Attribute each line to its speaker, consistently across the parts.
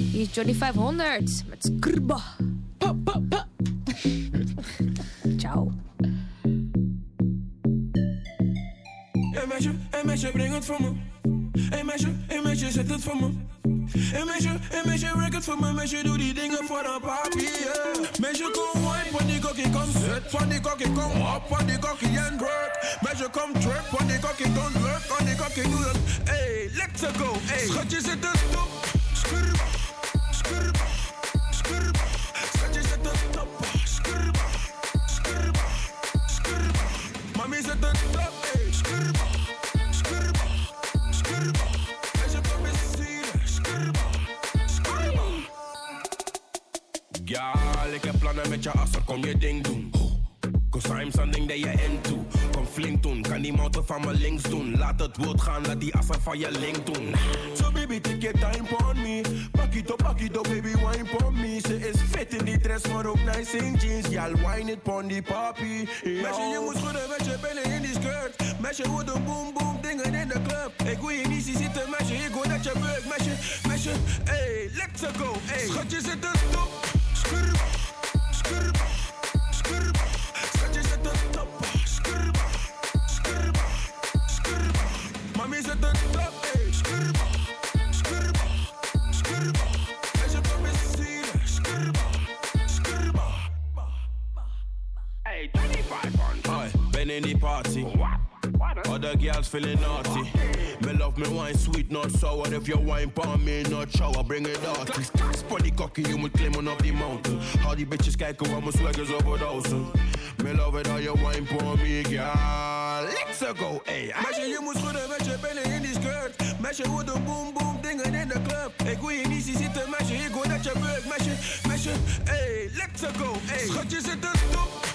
Speaker 1: Hier is Johnny 500 met Skrba. Ciao.
Speaker 2: Hey meisje, hey meisje, breng het voor me. Hey meisje, hey meisje, zet het voor me. Hey meisje, hey meisje, werk het voor me. Meisje, doe die dingen voor een papi, yeah. Meisje, kom wine, van die kokkie, kom zet. Van die kokkie, kom op, van die kokkie en work. Meisje, kom trip, van die kokkie, don't work. Van die kokkie, doe dat. Hey, let's go, hey. Schatje, zet het stop. Met je assen, kom je ding doen. Cause I'm something that you're into. Kom flink doen, kan die motor van me links doen. Laat het woord gaan, laat die assen van je link doen. So baby, take your time on me. Pak it up, pak it up, baby, wine on me. Ze is fit in die dress, maar ook nice in jeans. Y'all wine it pon die papi. Meisje, je moet schudden met je billen in die skirt. Meisje, hoe de boom boom dingen in de club. Ik wil je niet zien zitten, meisje, ik wil dat je buik. Meisje, meisje, hey, let's go, hey. Schatje, zit er stop. Skurba, skurba, skurba. Schatje, zet het top. Skurba, skurba, skurba. Mami, zet het top. Hey. Skurba, skurba, skurba. Meisje, kom eens zien. Skurba, skurba. 25 on. Oi, ben in die party. Other girls feeling naughty. Me love me wine sweet, not sour. If you wine palm me, not shower, bring it out. Spotty cocky, you moet klimmen op die mountain. Al die bitches kijken waar mijn swaggers over duizend. Me love it how you wine palm me, girl. Let's go, hey. Meisje, je moet schudden met je billen in die skirt. Meisje, hoe de boom boom dingen in de club. Ik wil je niet zien zitten, meisje, ik wil dat je buik. Meisje, meisje, hey, let's go, hey. Schatje, zit er stop.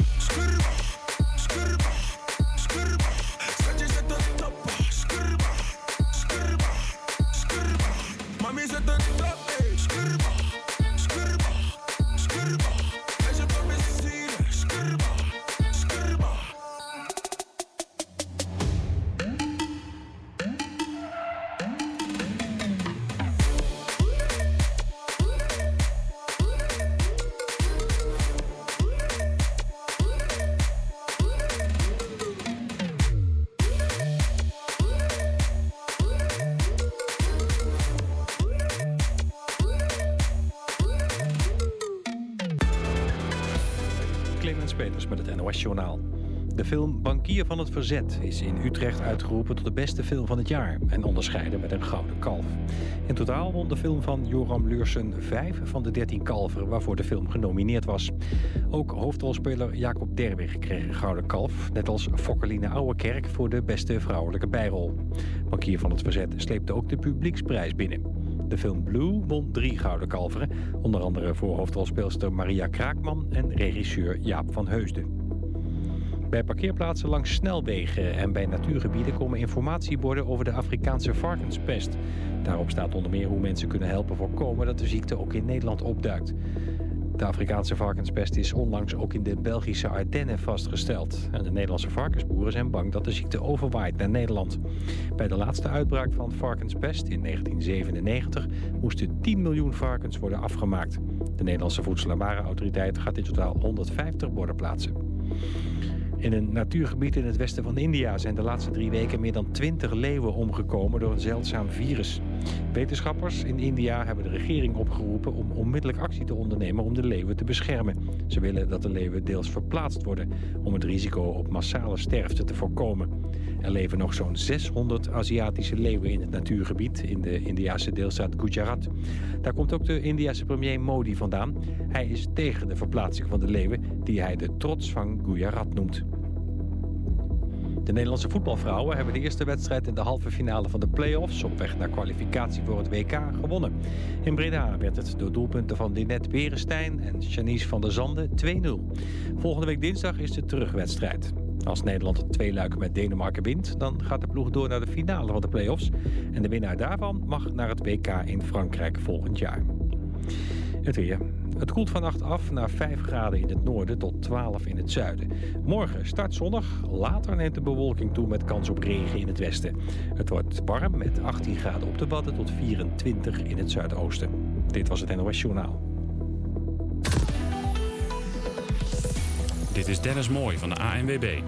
Speaker 3: Verzet is in Utrecht uitgeroepen tot de beste film van het jaar... en onderscheiden met een gouden kalf. In totaal won de film van Joram Luursen vijf van de dertien kalveren... waarvoor de film genomineerd was. Ook hoofdrolspeler Jacob Derwig kreeg een gouden kalf... net als Fokkeline Ouwekerk voor de beste vrouwelijke bijrol. Bankier van het Verzet sleepte ook de publieksprijs binnen. De film Blue won drie gouden kalveren. Onder andere voor hoofdrolspeelster Maria Kraakman en regisseur Jaap van Heusden. Bij parkeerplaatsen langs snelwegen en bij natuurgebieden komen informatieborden over de Afrikaanse varkenspest. Daarop staat onder meer hoe mensen kunnen helpen voorkomen dat de ziekte ook in Nederland opduikt. De Afrikaanse varkenspest is onlangs ook in de Belgische Ardennen vastgesteld. En de Nederlandse varkensboeren zijn bang dat de ziekte overwaait naar Nederland. Bij de laatste uitbraak van varkenspest in 1997 moesten 10 miljoen varkens worden afgemaakt. De Nederlandse Voedsel- en Warenautoriteit gaat in totaal 150 borden plaatsen. In een natuurgebied in het westen van India zijn de laatste drie weken meer dan 20 leeuwen omgekomen door een zeldzaam virus. Wetenschappers in India hebben de regering opgeroepen om onmiddellijk actie te ondernemen om de leeuwen te beschermen. Ze willen dat de leeuwen deels verplaatst worden om het risico op massale sterfte te voorkomen. Er leven nog zo'n 600 Aziatische leeuwen in het natuurgebied in de Indiase deelstaat Gujarat. Daar komt ook de Indiase premier Modi vandaan. Hij is tegen de verplaatsing van de leeuwen die hij de trots van Gujarat noemt. De Nederlandse voetbalvrouwen hebben de eerste wedstrijd in de halve finale van de play-offs op weg naar kwalificatie voor het WK gewonnen. In Breda werd het door doelpunten van Dinette Berenstein en Janice van der Zande 2-0. Volgende week dinsdag is de terugwedstrijd. Als Nederland het twee luiken met Denemarken wint, dan gaat de ploeg door naar de finale van de play-offs. En de winnaar daarvan mag naar het WK in Frankrijk volgend jaar. Het weer. Het koelt vannacht af naar 5 graden in het noorden tot 12 in het zuiden. Morgen start zonnig, later neemt de bewolking toe met kans op regen in het westen. Het wordt warm met 18 graden op de Wadden tot 24 in het zuidoosten. Dit was het NOS Journaal.
Speaker 4: Dit is Dennis Mooi van de ANWB.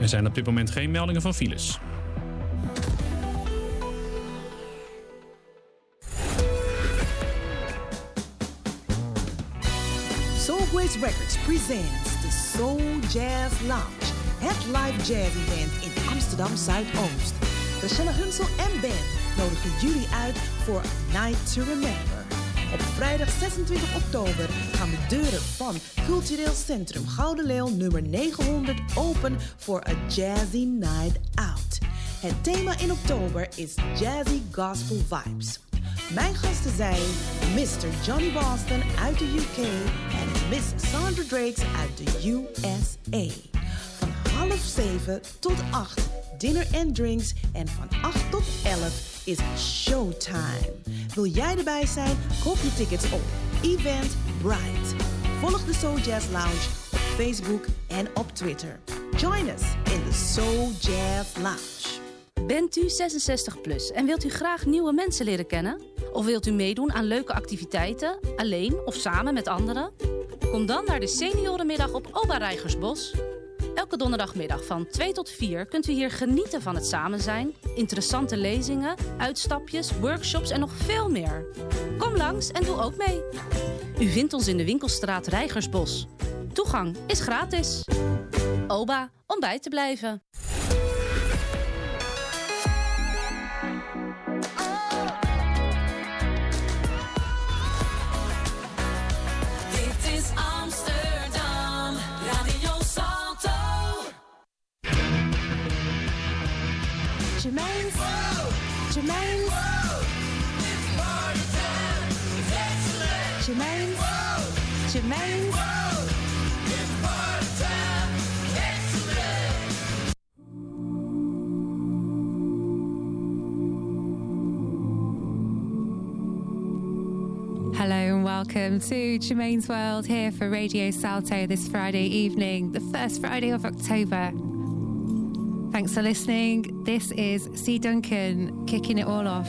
Speaker 4: Er zijn op dit moment geen meldingen van files.
Speaker 5: Soulways Records presents the Soul Jazz Lounge. Het live jazz event in Amsterdam Zuidoost. Rachelle Hunsel en band nodigen jullie uit voor A Night to Remember. Op vrijdag 26 oktober gaan de deuren van Cultureel Centrum Gouden Leeuw nummer 900 open voor A Jazzy Night Out. Het thema in oktober is Jazzy Gospel Vibes. Mijn gasten zijn Mr. Johnny Boston uit de UK en Miss Sandra Drakes uit de USA. Van half zeven tot acht dinner en drinks en van 8 tot 11 is showtime. Wil jij erbij zijn? Koop je tickets op Eventbrite. Volg de Soul Jazz Lounge op Facebook en op Twitter. Join us in the Soul Jazz Lounge.
Speaker 1: Bent u 66 plus en wilt u graag nieuwe mensen leren kennen? Of wilt u meedoen aan leuke activiteiten, alleen of samen met anderen? Kom dan naar de seniorenmiddag op Oba Rijgersbos. Elke donderdagmiddag van 2 tot 4 kunt u hier genieten van het samen zijn, interessante lezingen, uitstapjes, workshops en nog veel meer. Kom langs en doe ook mee. U vindt ons in de winkelstraat Rijgersbos. Toegang is gratis. Oba, om bij te blijven. Germaine. Germaine. Germaine. Germaine.
Speaker 6: Hello and welcome to Germaine's World here for Radio Salto this Friday evening, the first Friday of October. Thanks for listening. This is C. Duncan kicking it all off.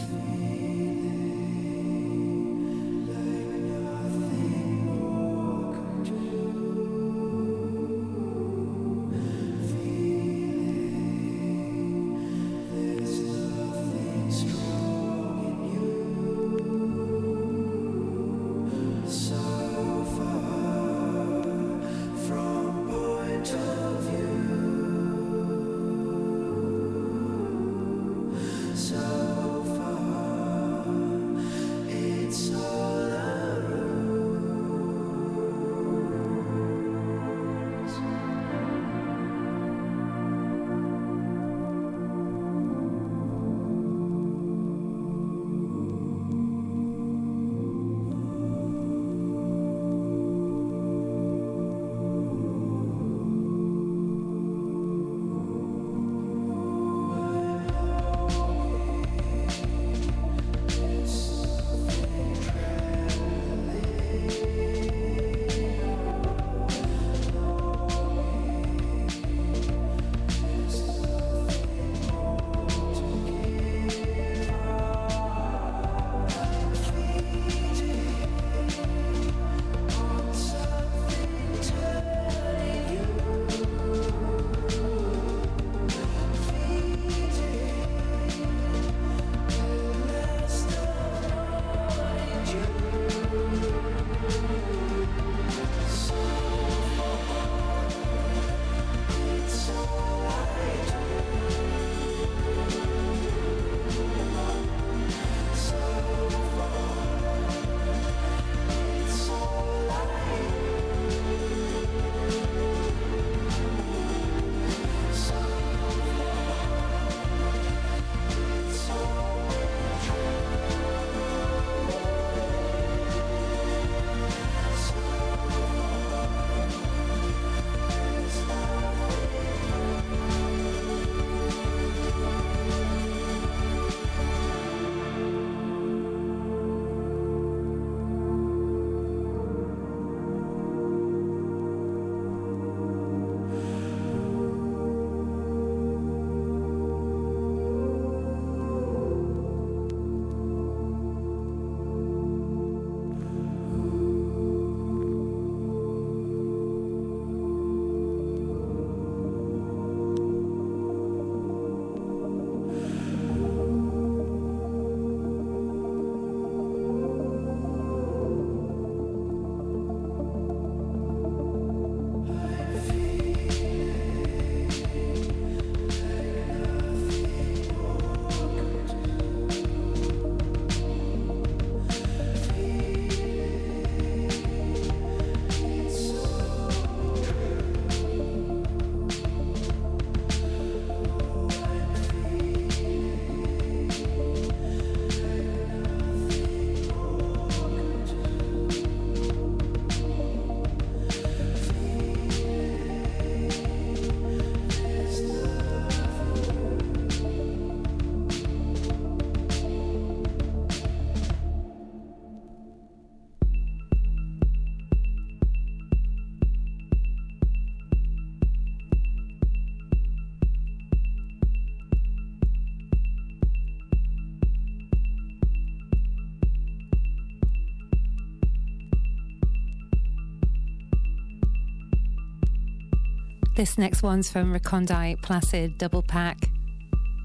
Speaker 6: This next one's from Recondite Placid Double Pack.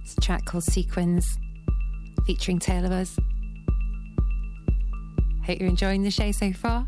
Speaker 6: It's a track called Sequins, featuring Tale of Us. Hope you're enjoying the show so far.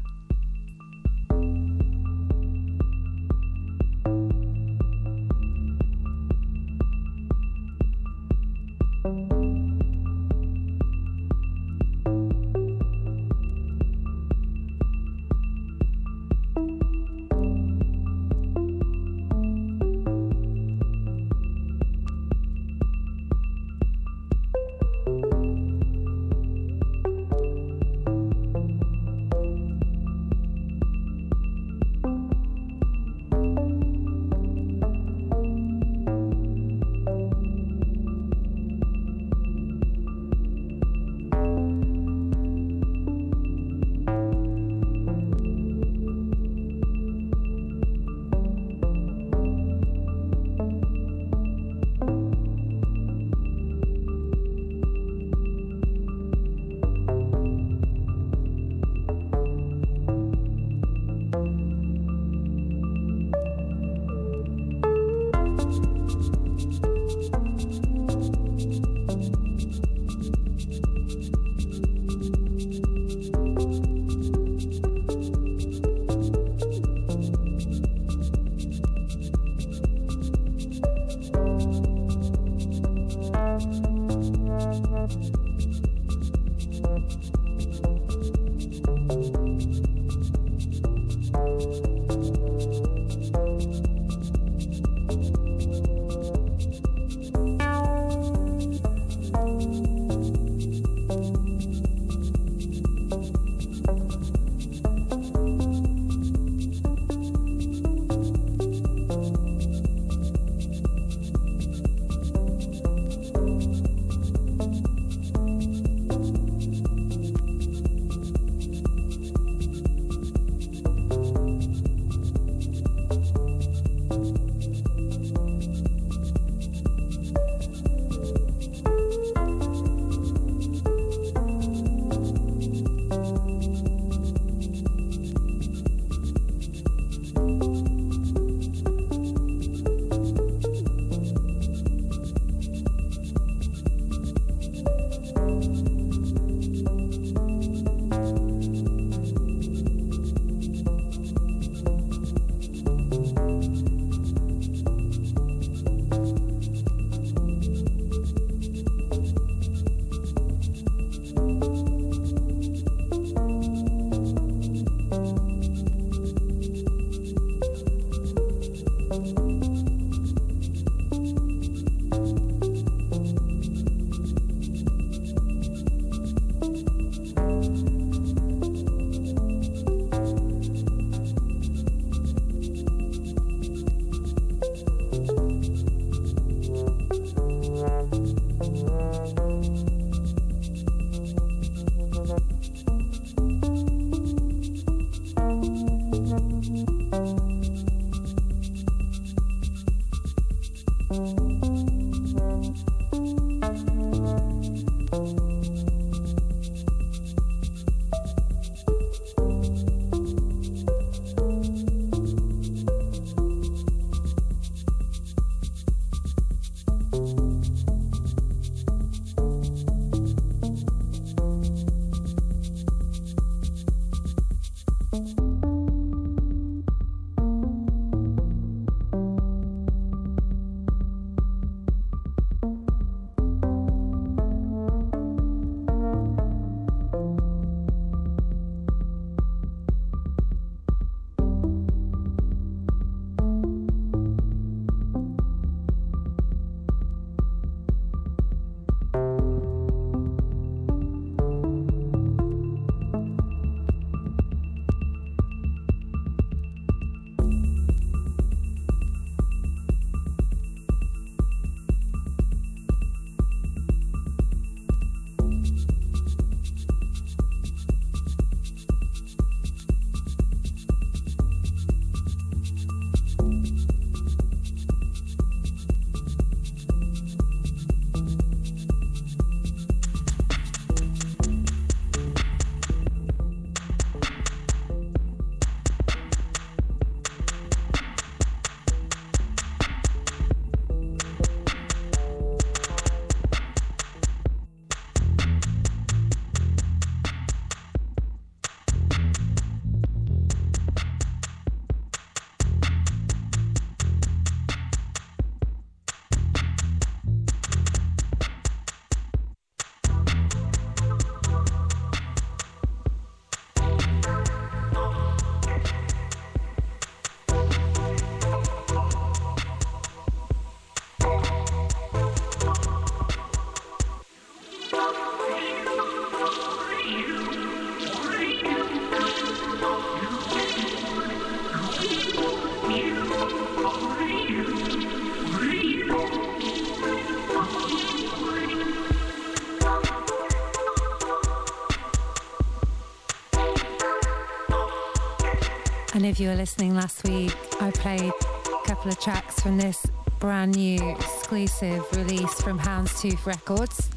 Speaker 7: if you were listening last week, I played a couple of tracks from this brand new exclusive release from Houndstooth Records.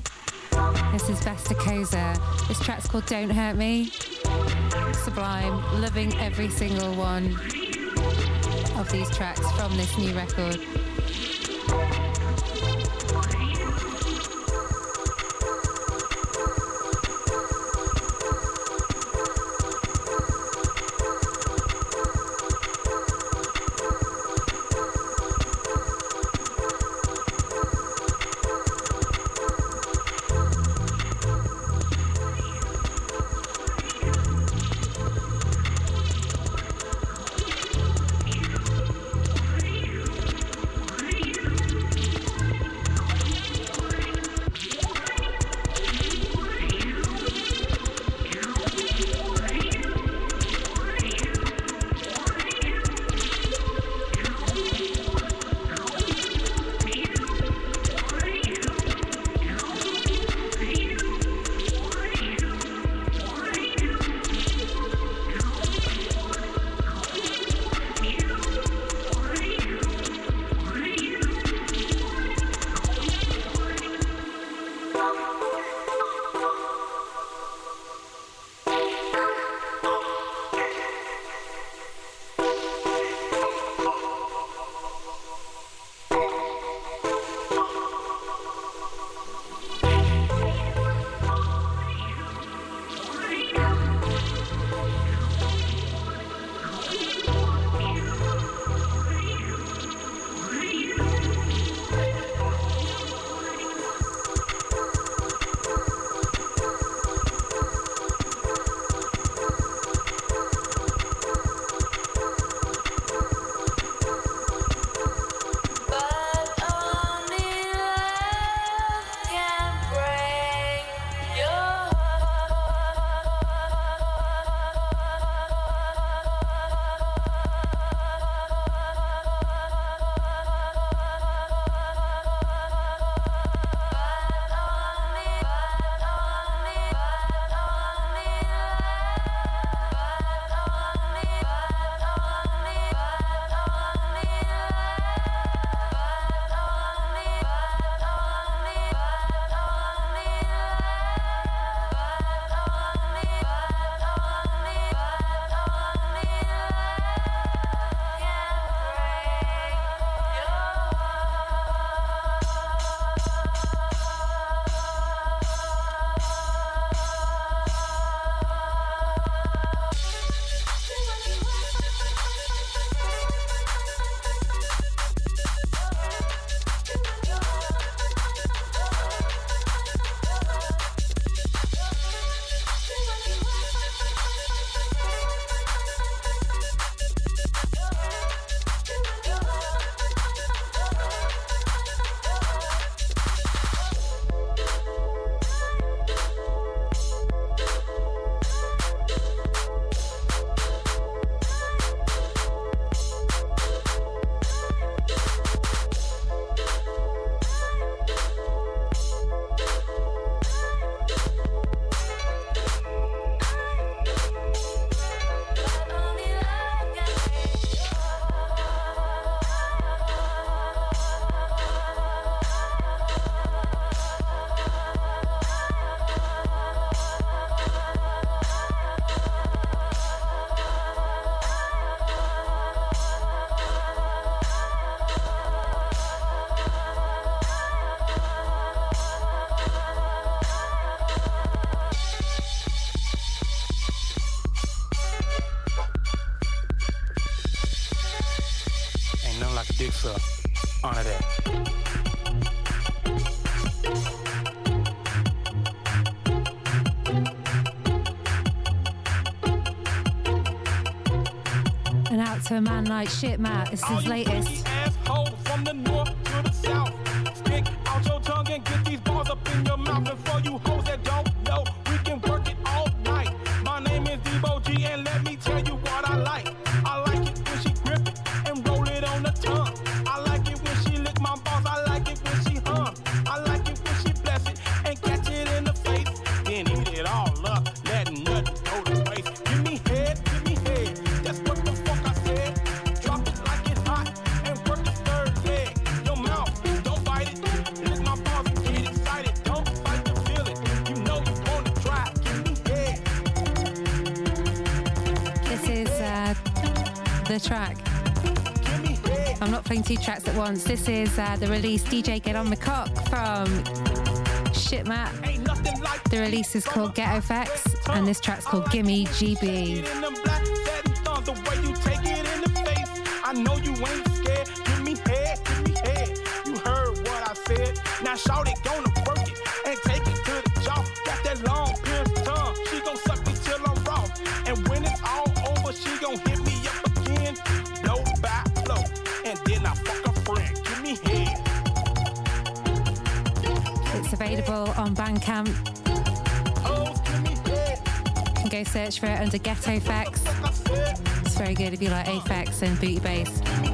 Speaker 7: This is Besta Koza. This track's called Don't Hurt Me. Sublime, loving every single one of these tracks from this new record. night. shit, Matt. is his latest.
Speaker 8: The
Speaker 6: track. I'm not playing two tracks at once. This is uh, the release DJ Get On the Cock from Shitmat. The release is called Ghetto Effects, and this track's called Gimme GB.
Speaker 7: I know you ain't scared. Give me head, give me head. You heard what I said. Now shout it, gonna
Speaker 6: on Bandcamp. Go search for it under Ghetto.
Speaker 7: Like
Speaker 6: It's very good if you like Aphex and Booty Bass.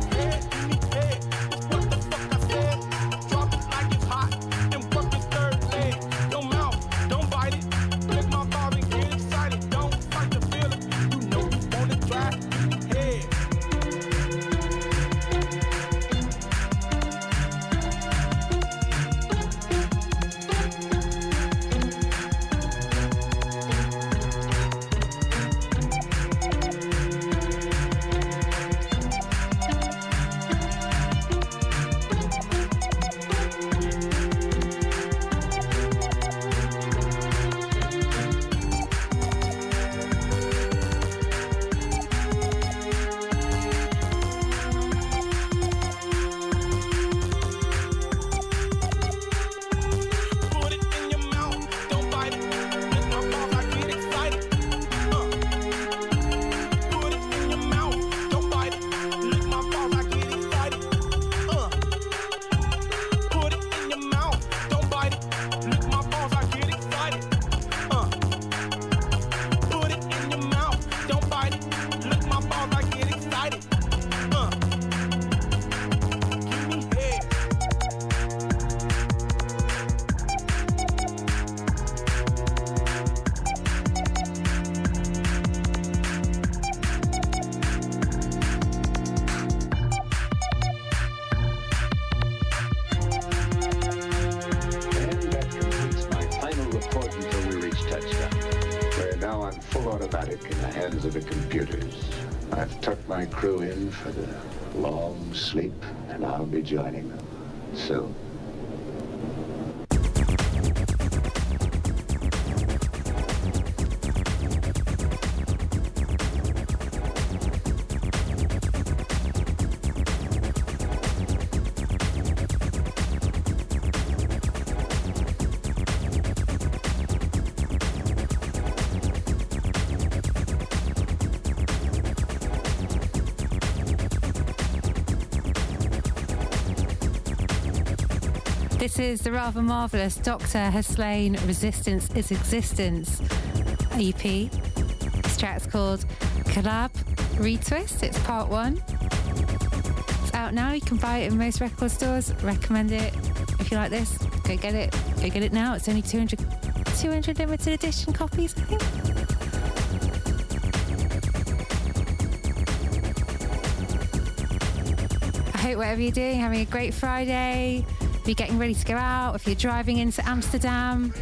Speaker 9: Sleep, and I'll be joining them
Speaker 6: This is the rather marvellous Doctor Has Slain Resistance is Existence EP. This track's called Collab Retwist. It's part one. It's out now. You can buy it in most record stores. Recommend it. If you like this, go get it. Go get it now. It's only 200, 200 limited edition copies, I think. I hope whatever you're doing, having a great Friday. You're getting ready to go out, if you're driving into Amsterdam,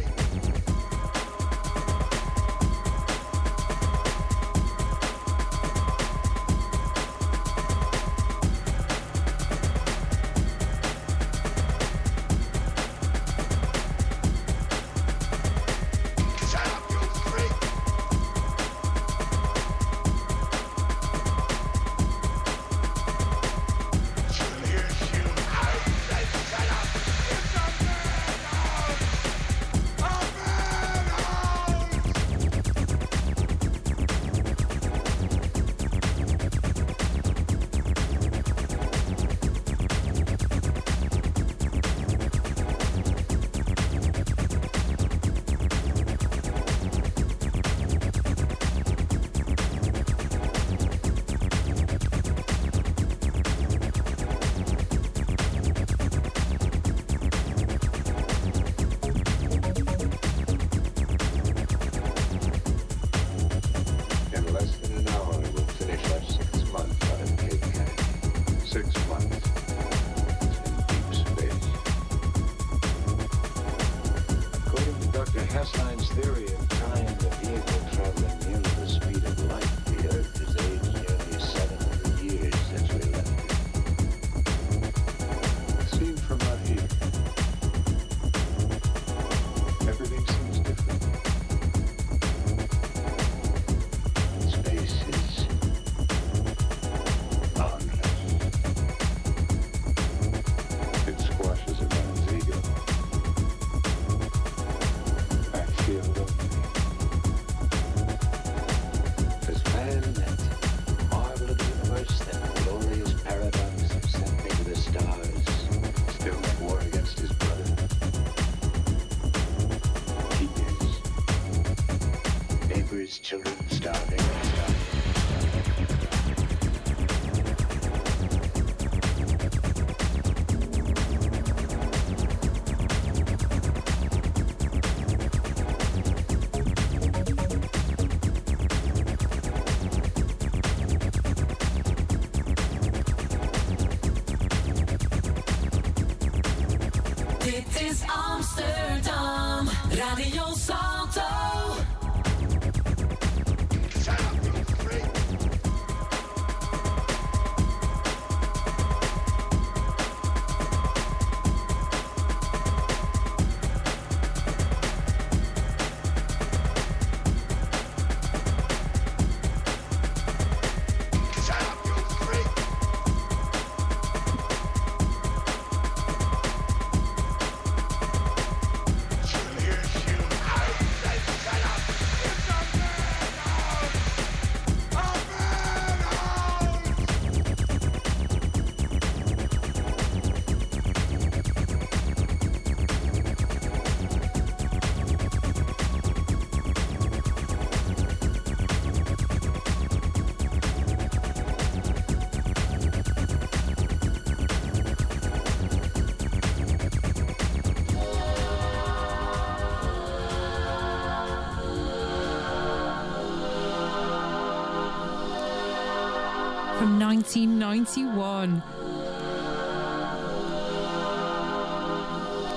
Speaker 6: 1991.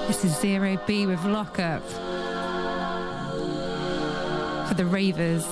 Speaker 6: This is Zero B with Lockup for the Ravers.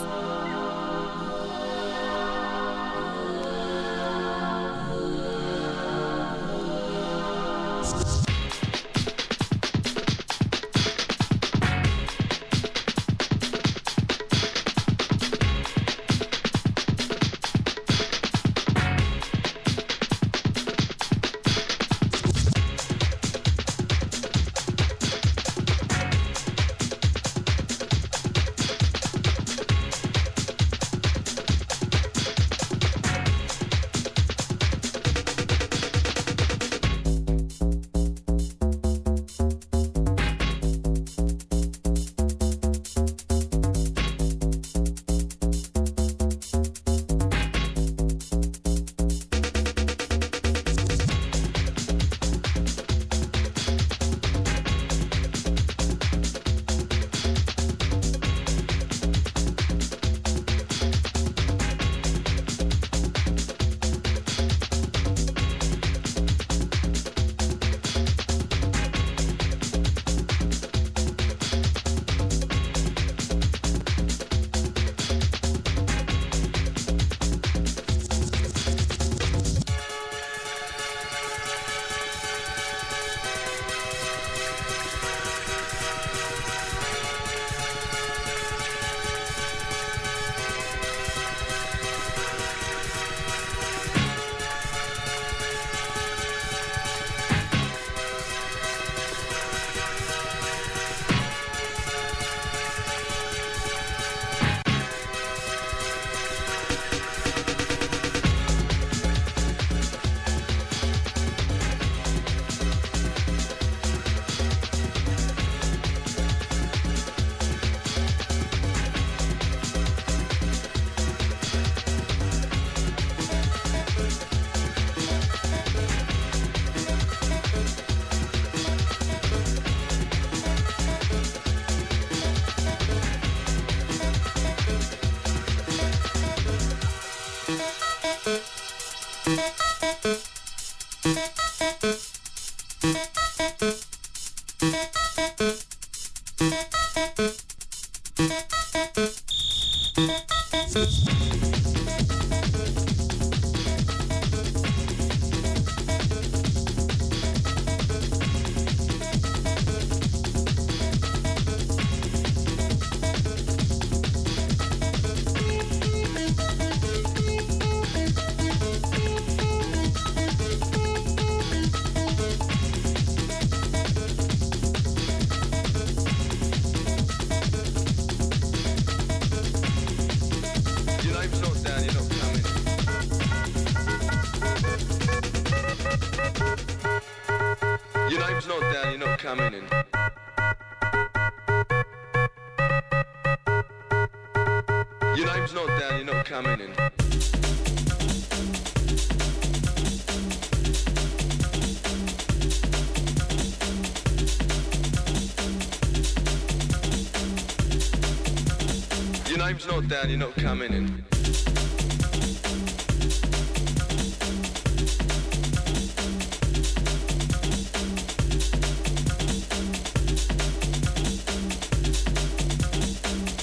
Speaker 10: Down, you're not coming in.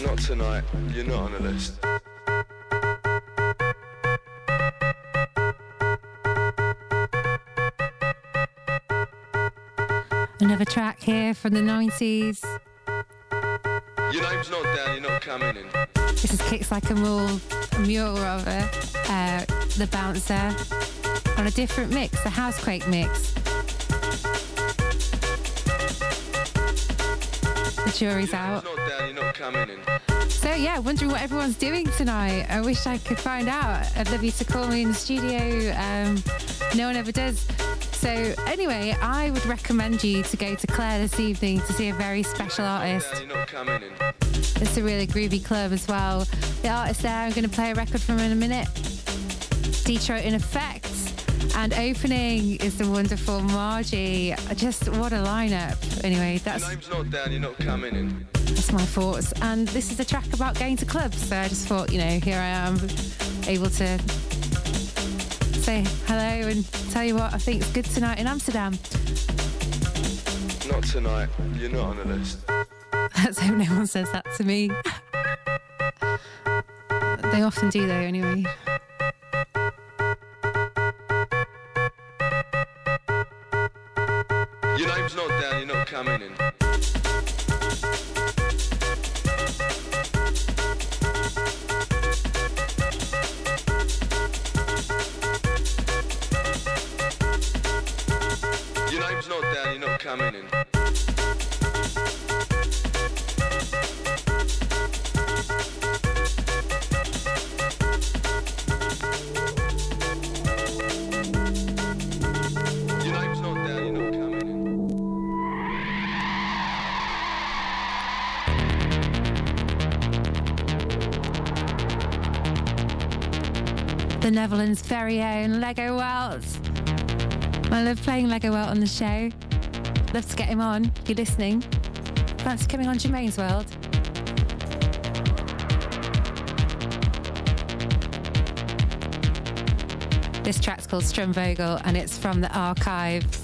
Speaker 10: Not tonight, you're not on the list.
Speaker 6: Another track here from the 90s.
Speaker 10: Your name's not down, you're not coming in.
Speaker 6: This is Kicks Like a Mule, a Mule rather, uh, the bouncer, on a different mix, the Housequake mix. The jury's out.
Speaker 10: Not down, you're not coming in.
Speaker 6: So yeah, wondering what everyone's doing tonight. I wish I could find out. I'd love you to call me in the studio. Um, no one ever does. So anyway, I would recommend you to go to Claire this evening to see a very special artist.
Speaker 10: Down, you're not coming in.
Speaker 6: It's a really groovy club as well. The artist there, I'm going to play a record from in a minute. Detroit in Effect. And opening is the wonderful Margie. Just what a lineup. Anyway, that's
Speaker 10: Your name's not down, you're not coming in.
Speaker 6: that's my thoughts. And this is a track about going to clubs. So I just thought, you know, here I am, able to
Speaker 11: say hello and tell you what I think is good tonight in Amsterdam.
Speaker 10: Not tonight. You're not on the list.
Speaker 11: Let's hope no one says that to me. they often do, though, anyway.
Speaker 10: Your name's not down. You're not coming in.
Speaker 11: The Netherlands' very own Legowelt. I love playing Legowelt on the show. Love to get him on. You're listening. Fancy coming on Germaine's World? This track's called Strumvogel and it's from the archives.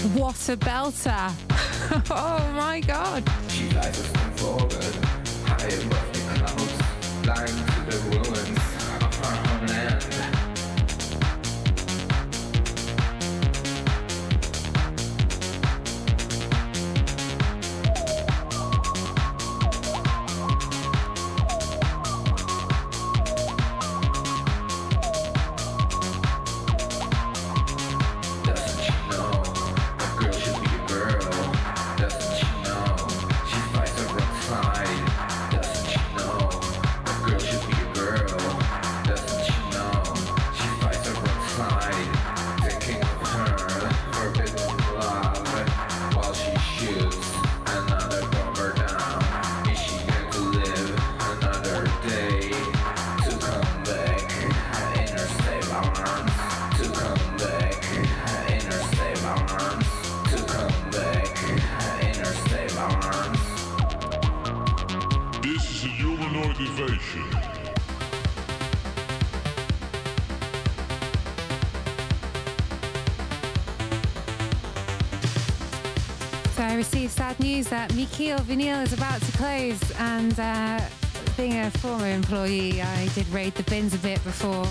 Speaker 11: What a belter! oh my god!
Speaker 12: She flies us forward, high above the clouds, flying to the ruins
Speaker 6: Vinyl is about to close, and uh, being a former employee, I did raid the bins a bit before.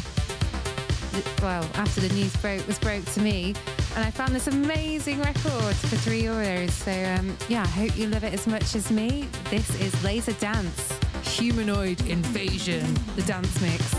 Speaker 6: Well, after the news broke was broke to me, and I found this amazing record for three euros. So um, yeah, I hope you love it as much as me. This is Laserdance, Humanoid Invasion, the dance mix.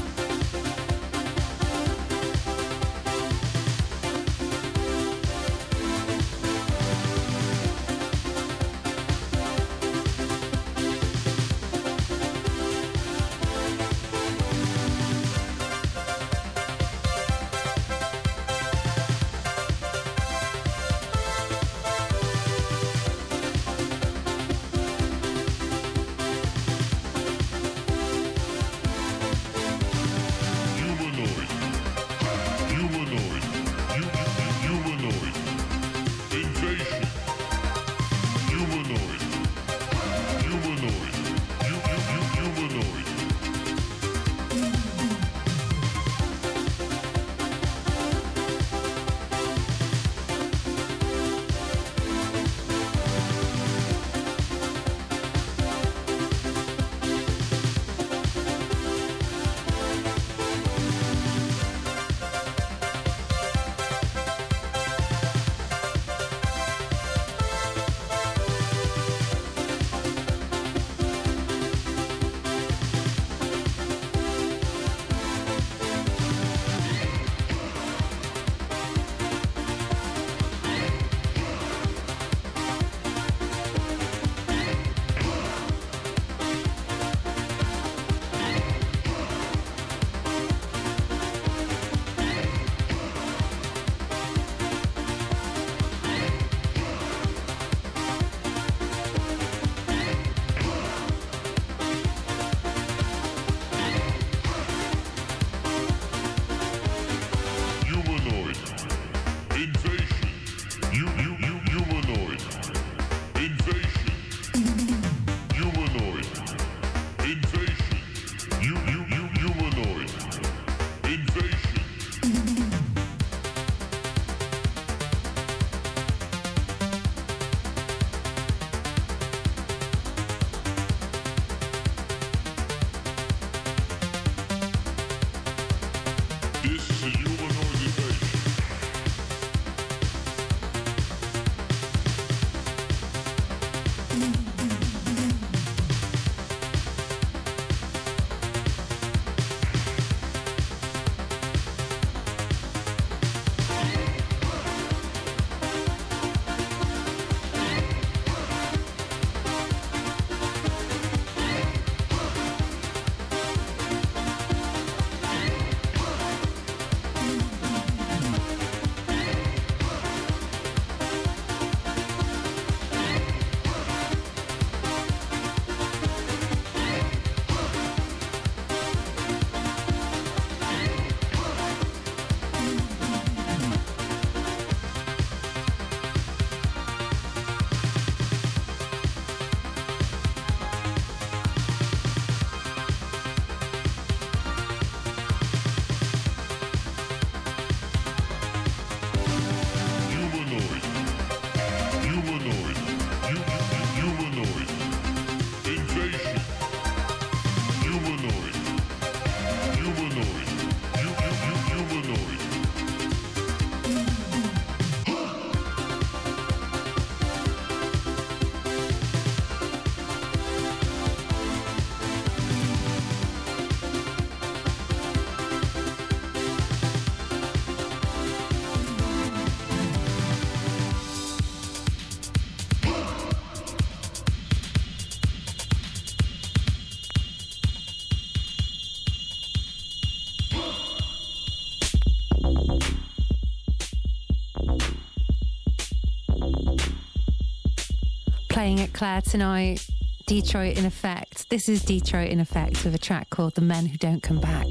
Speaker 6: Playing at Claire tonight, Detroit in Effect. This is Detroit in Effect with a track called The Men Who Don't Come Back.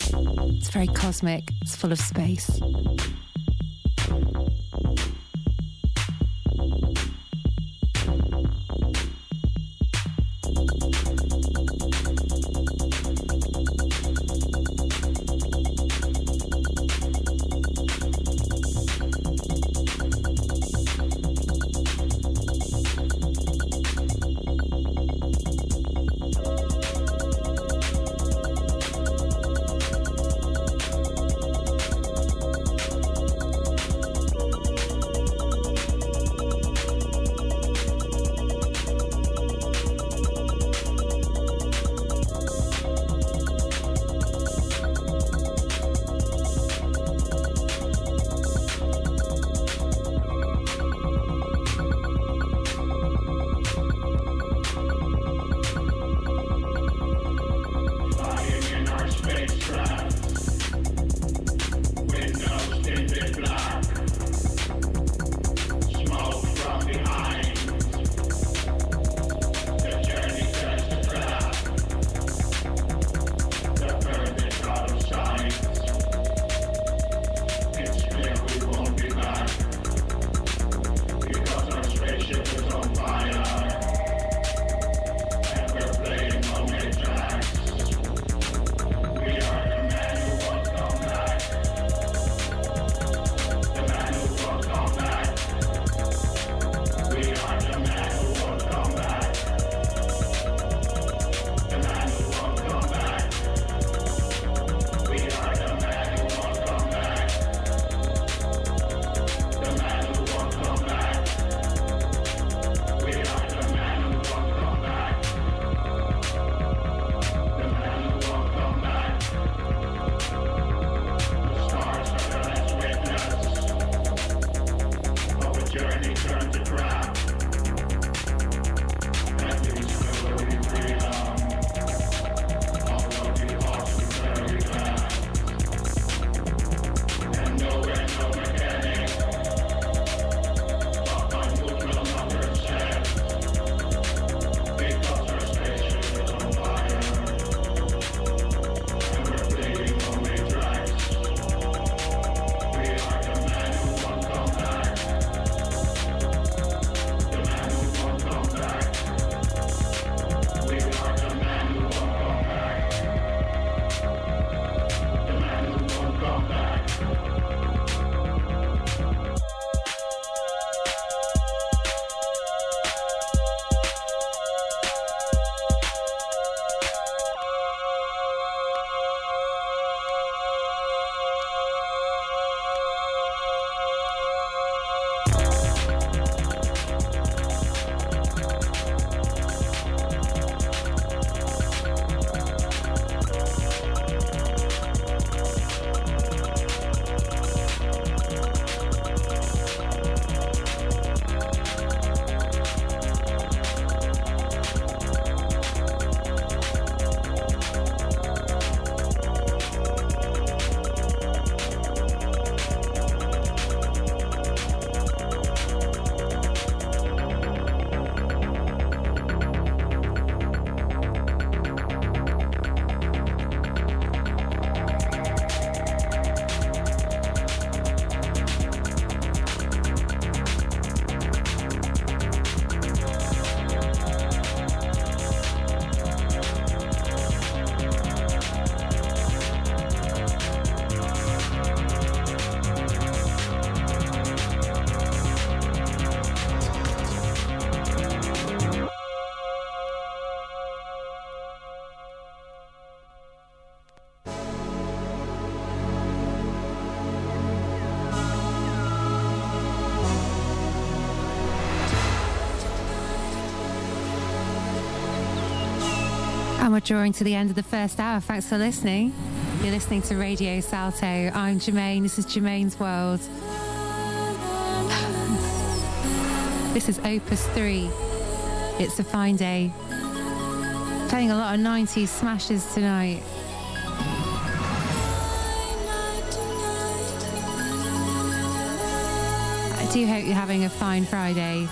Speaker 6: It's very cosmic, it's full of space.
Speaker 13: And we're drawing to the end of the first hour. Thanks for listening. You're listening to Radio Salto. I'm Germaine. This is Germaine's World. This is Opus 3. It's a fine day. Playing a lot of 90s smashes tonight. I do hope you're having a fine Friday.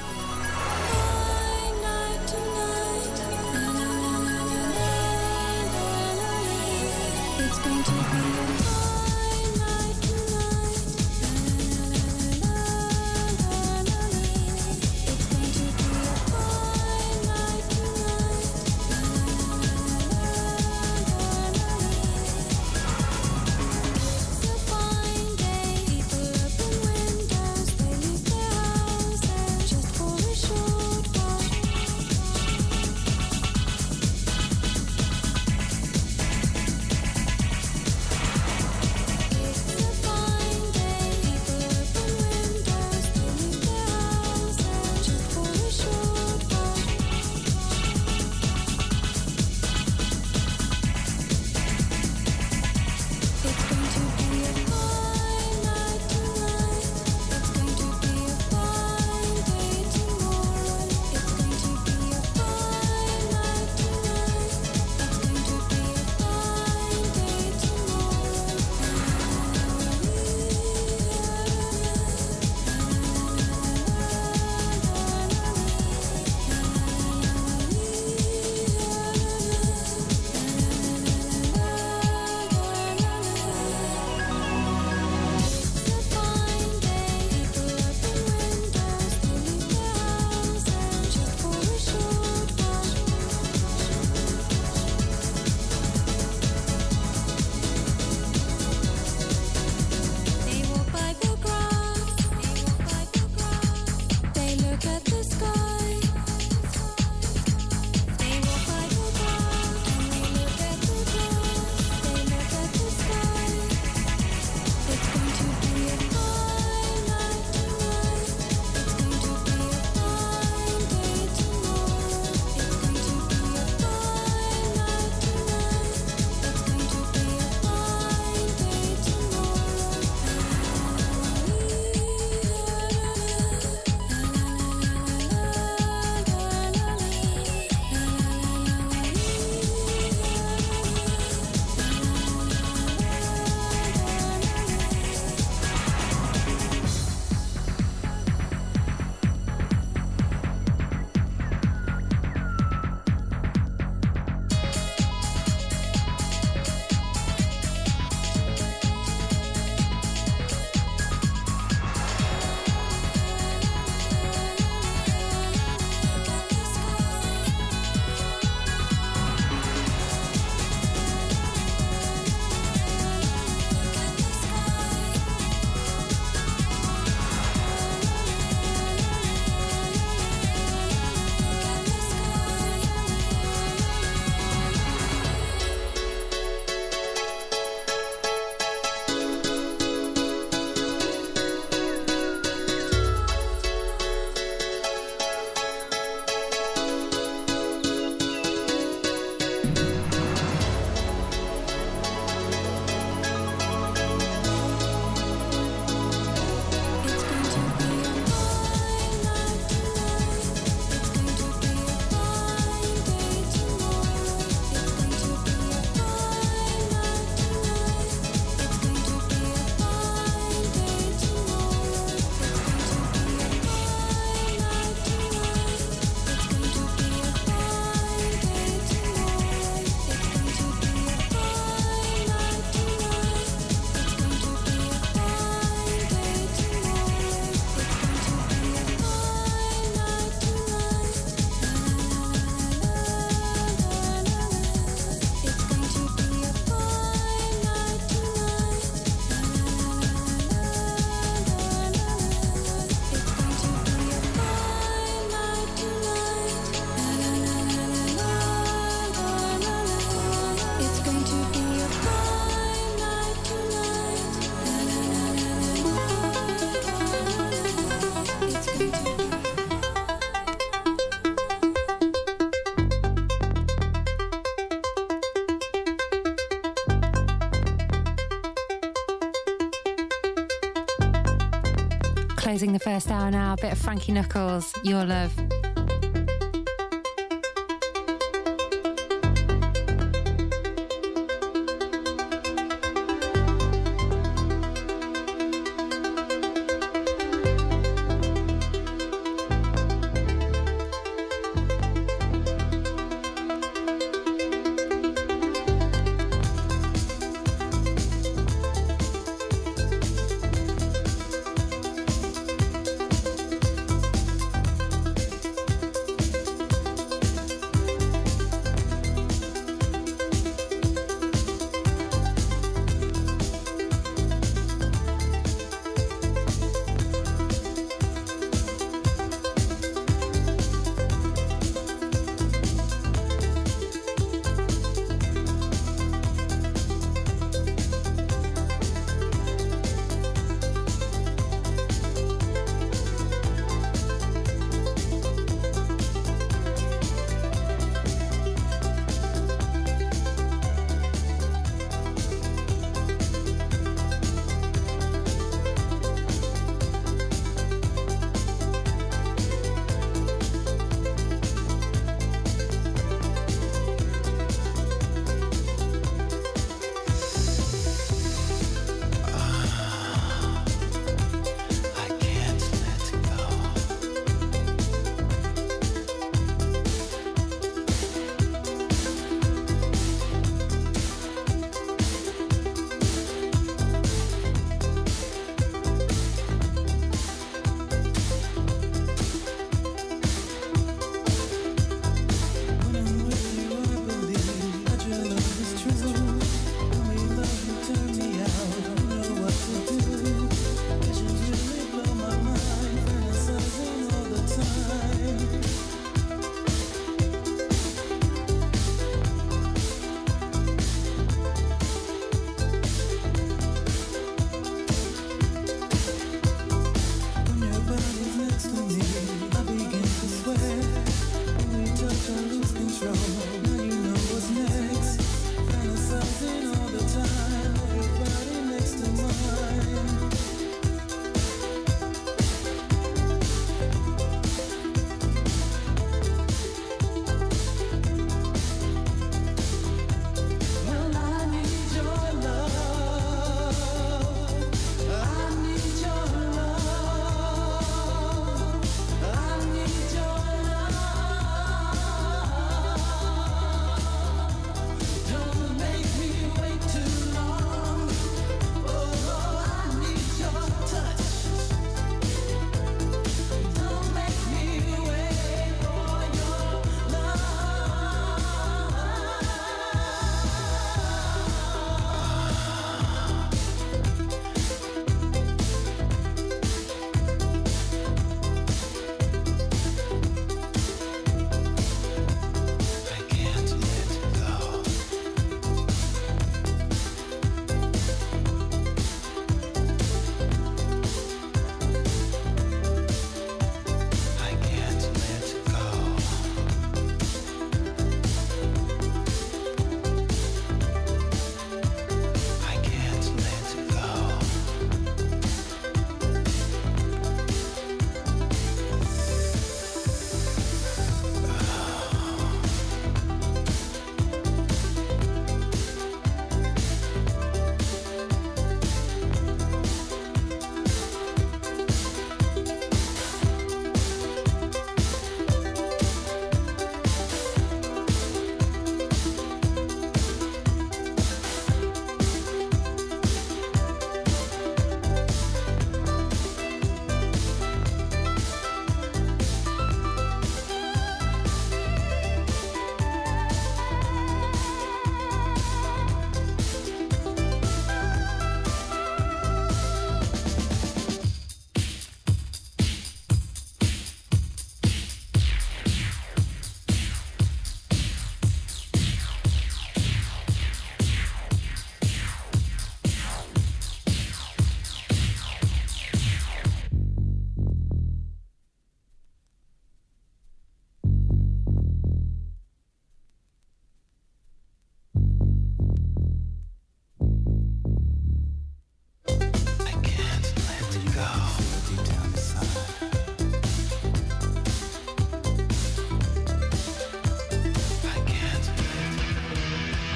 Speaker 6: First hour now. A bit of Frankie Knuckles, Your Love.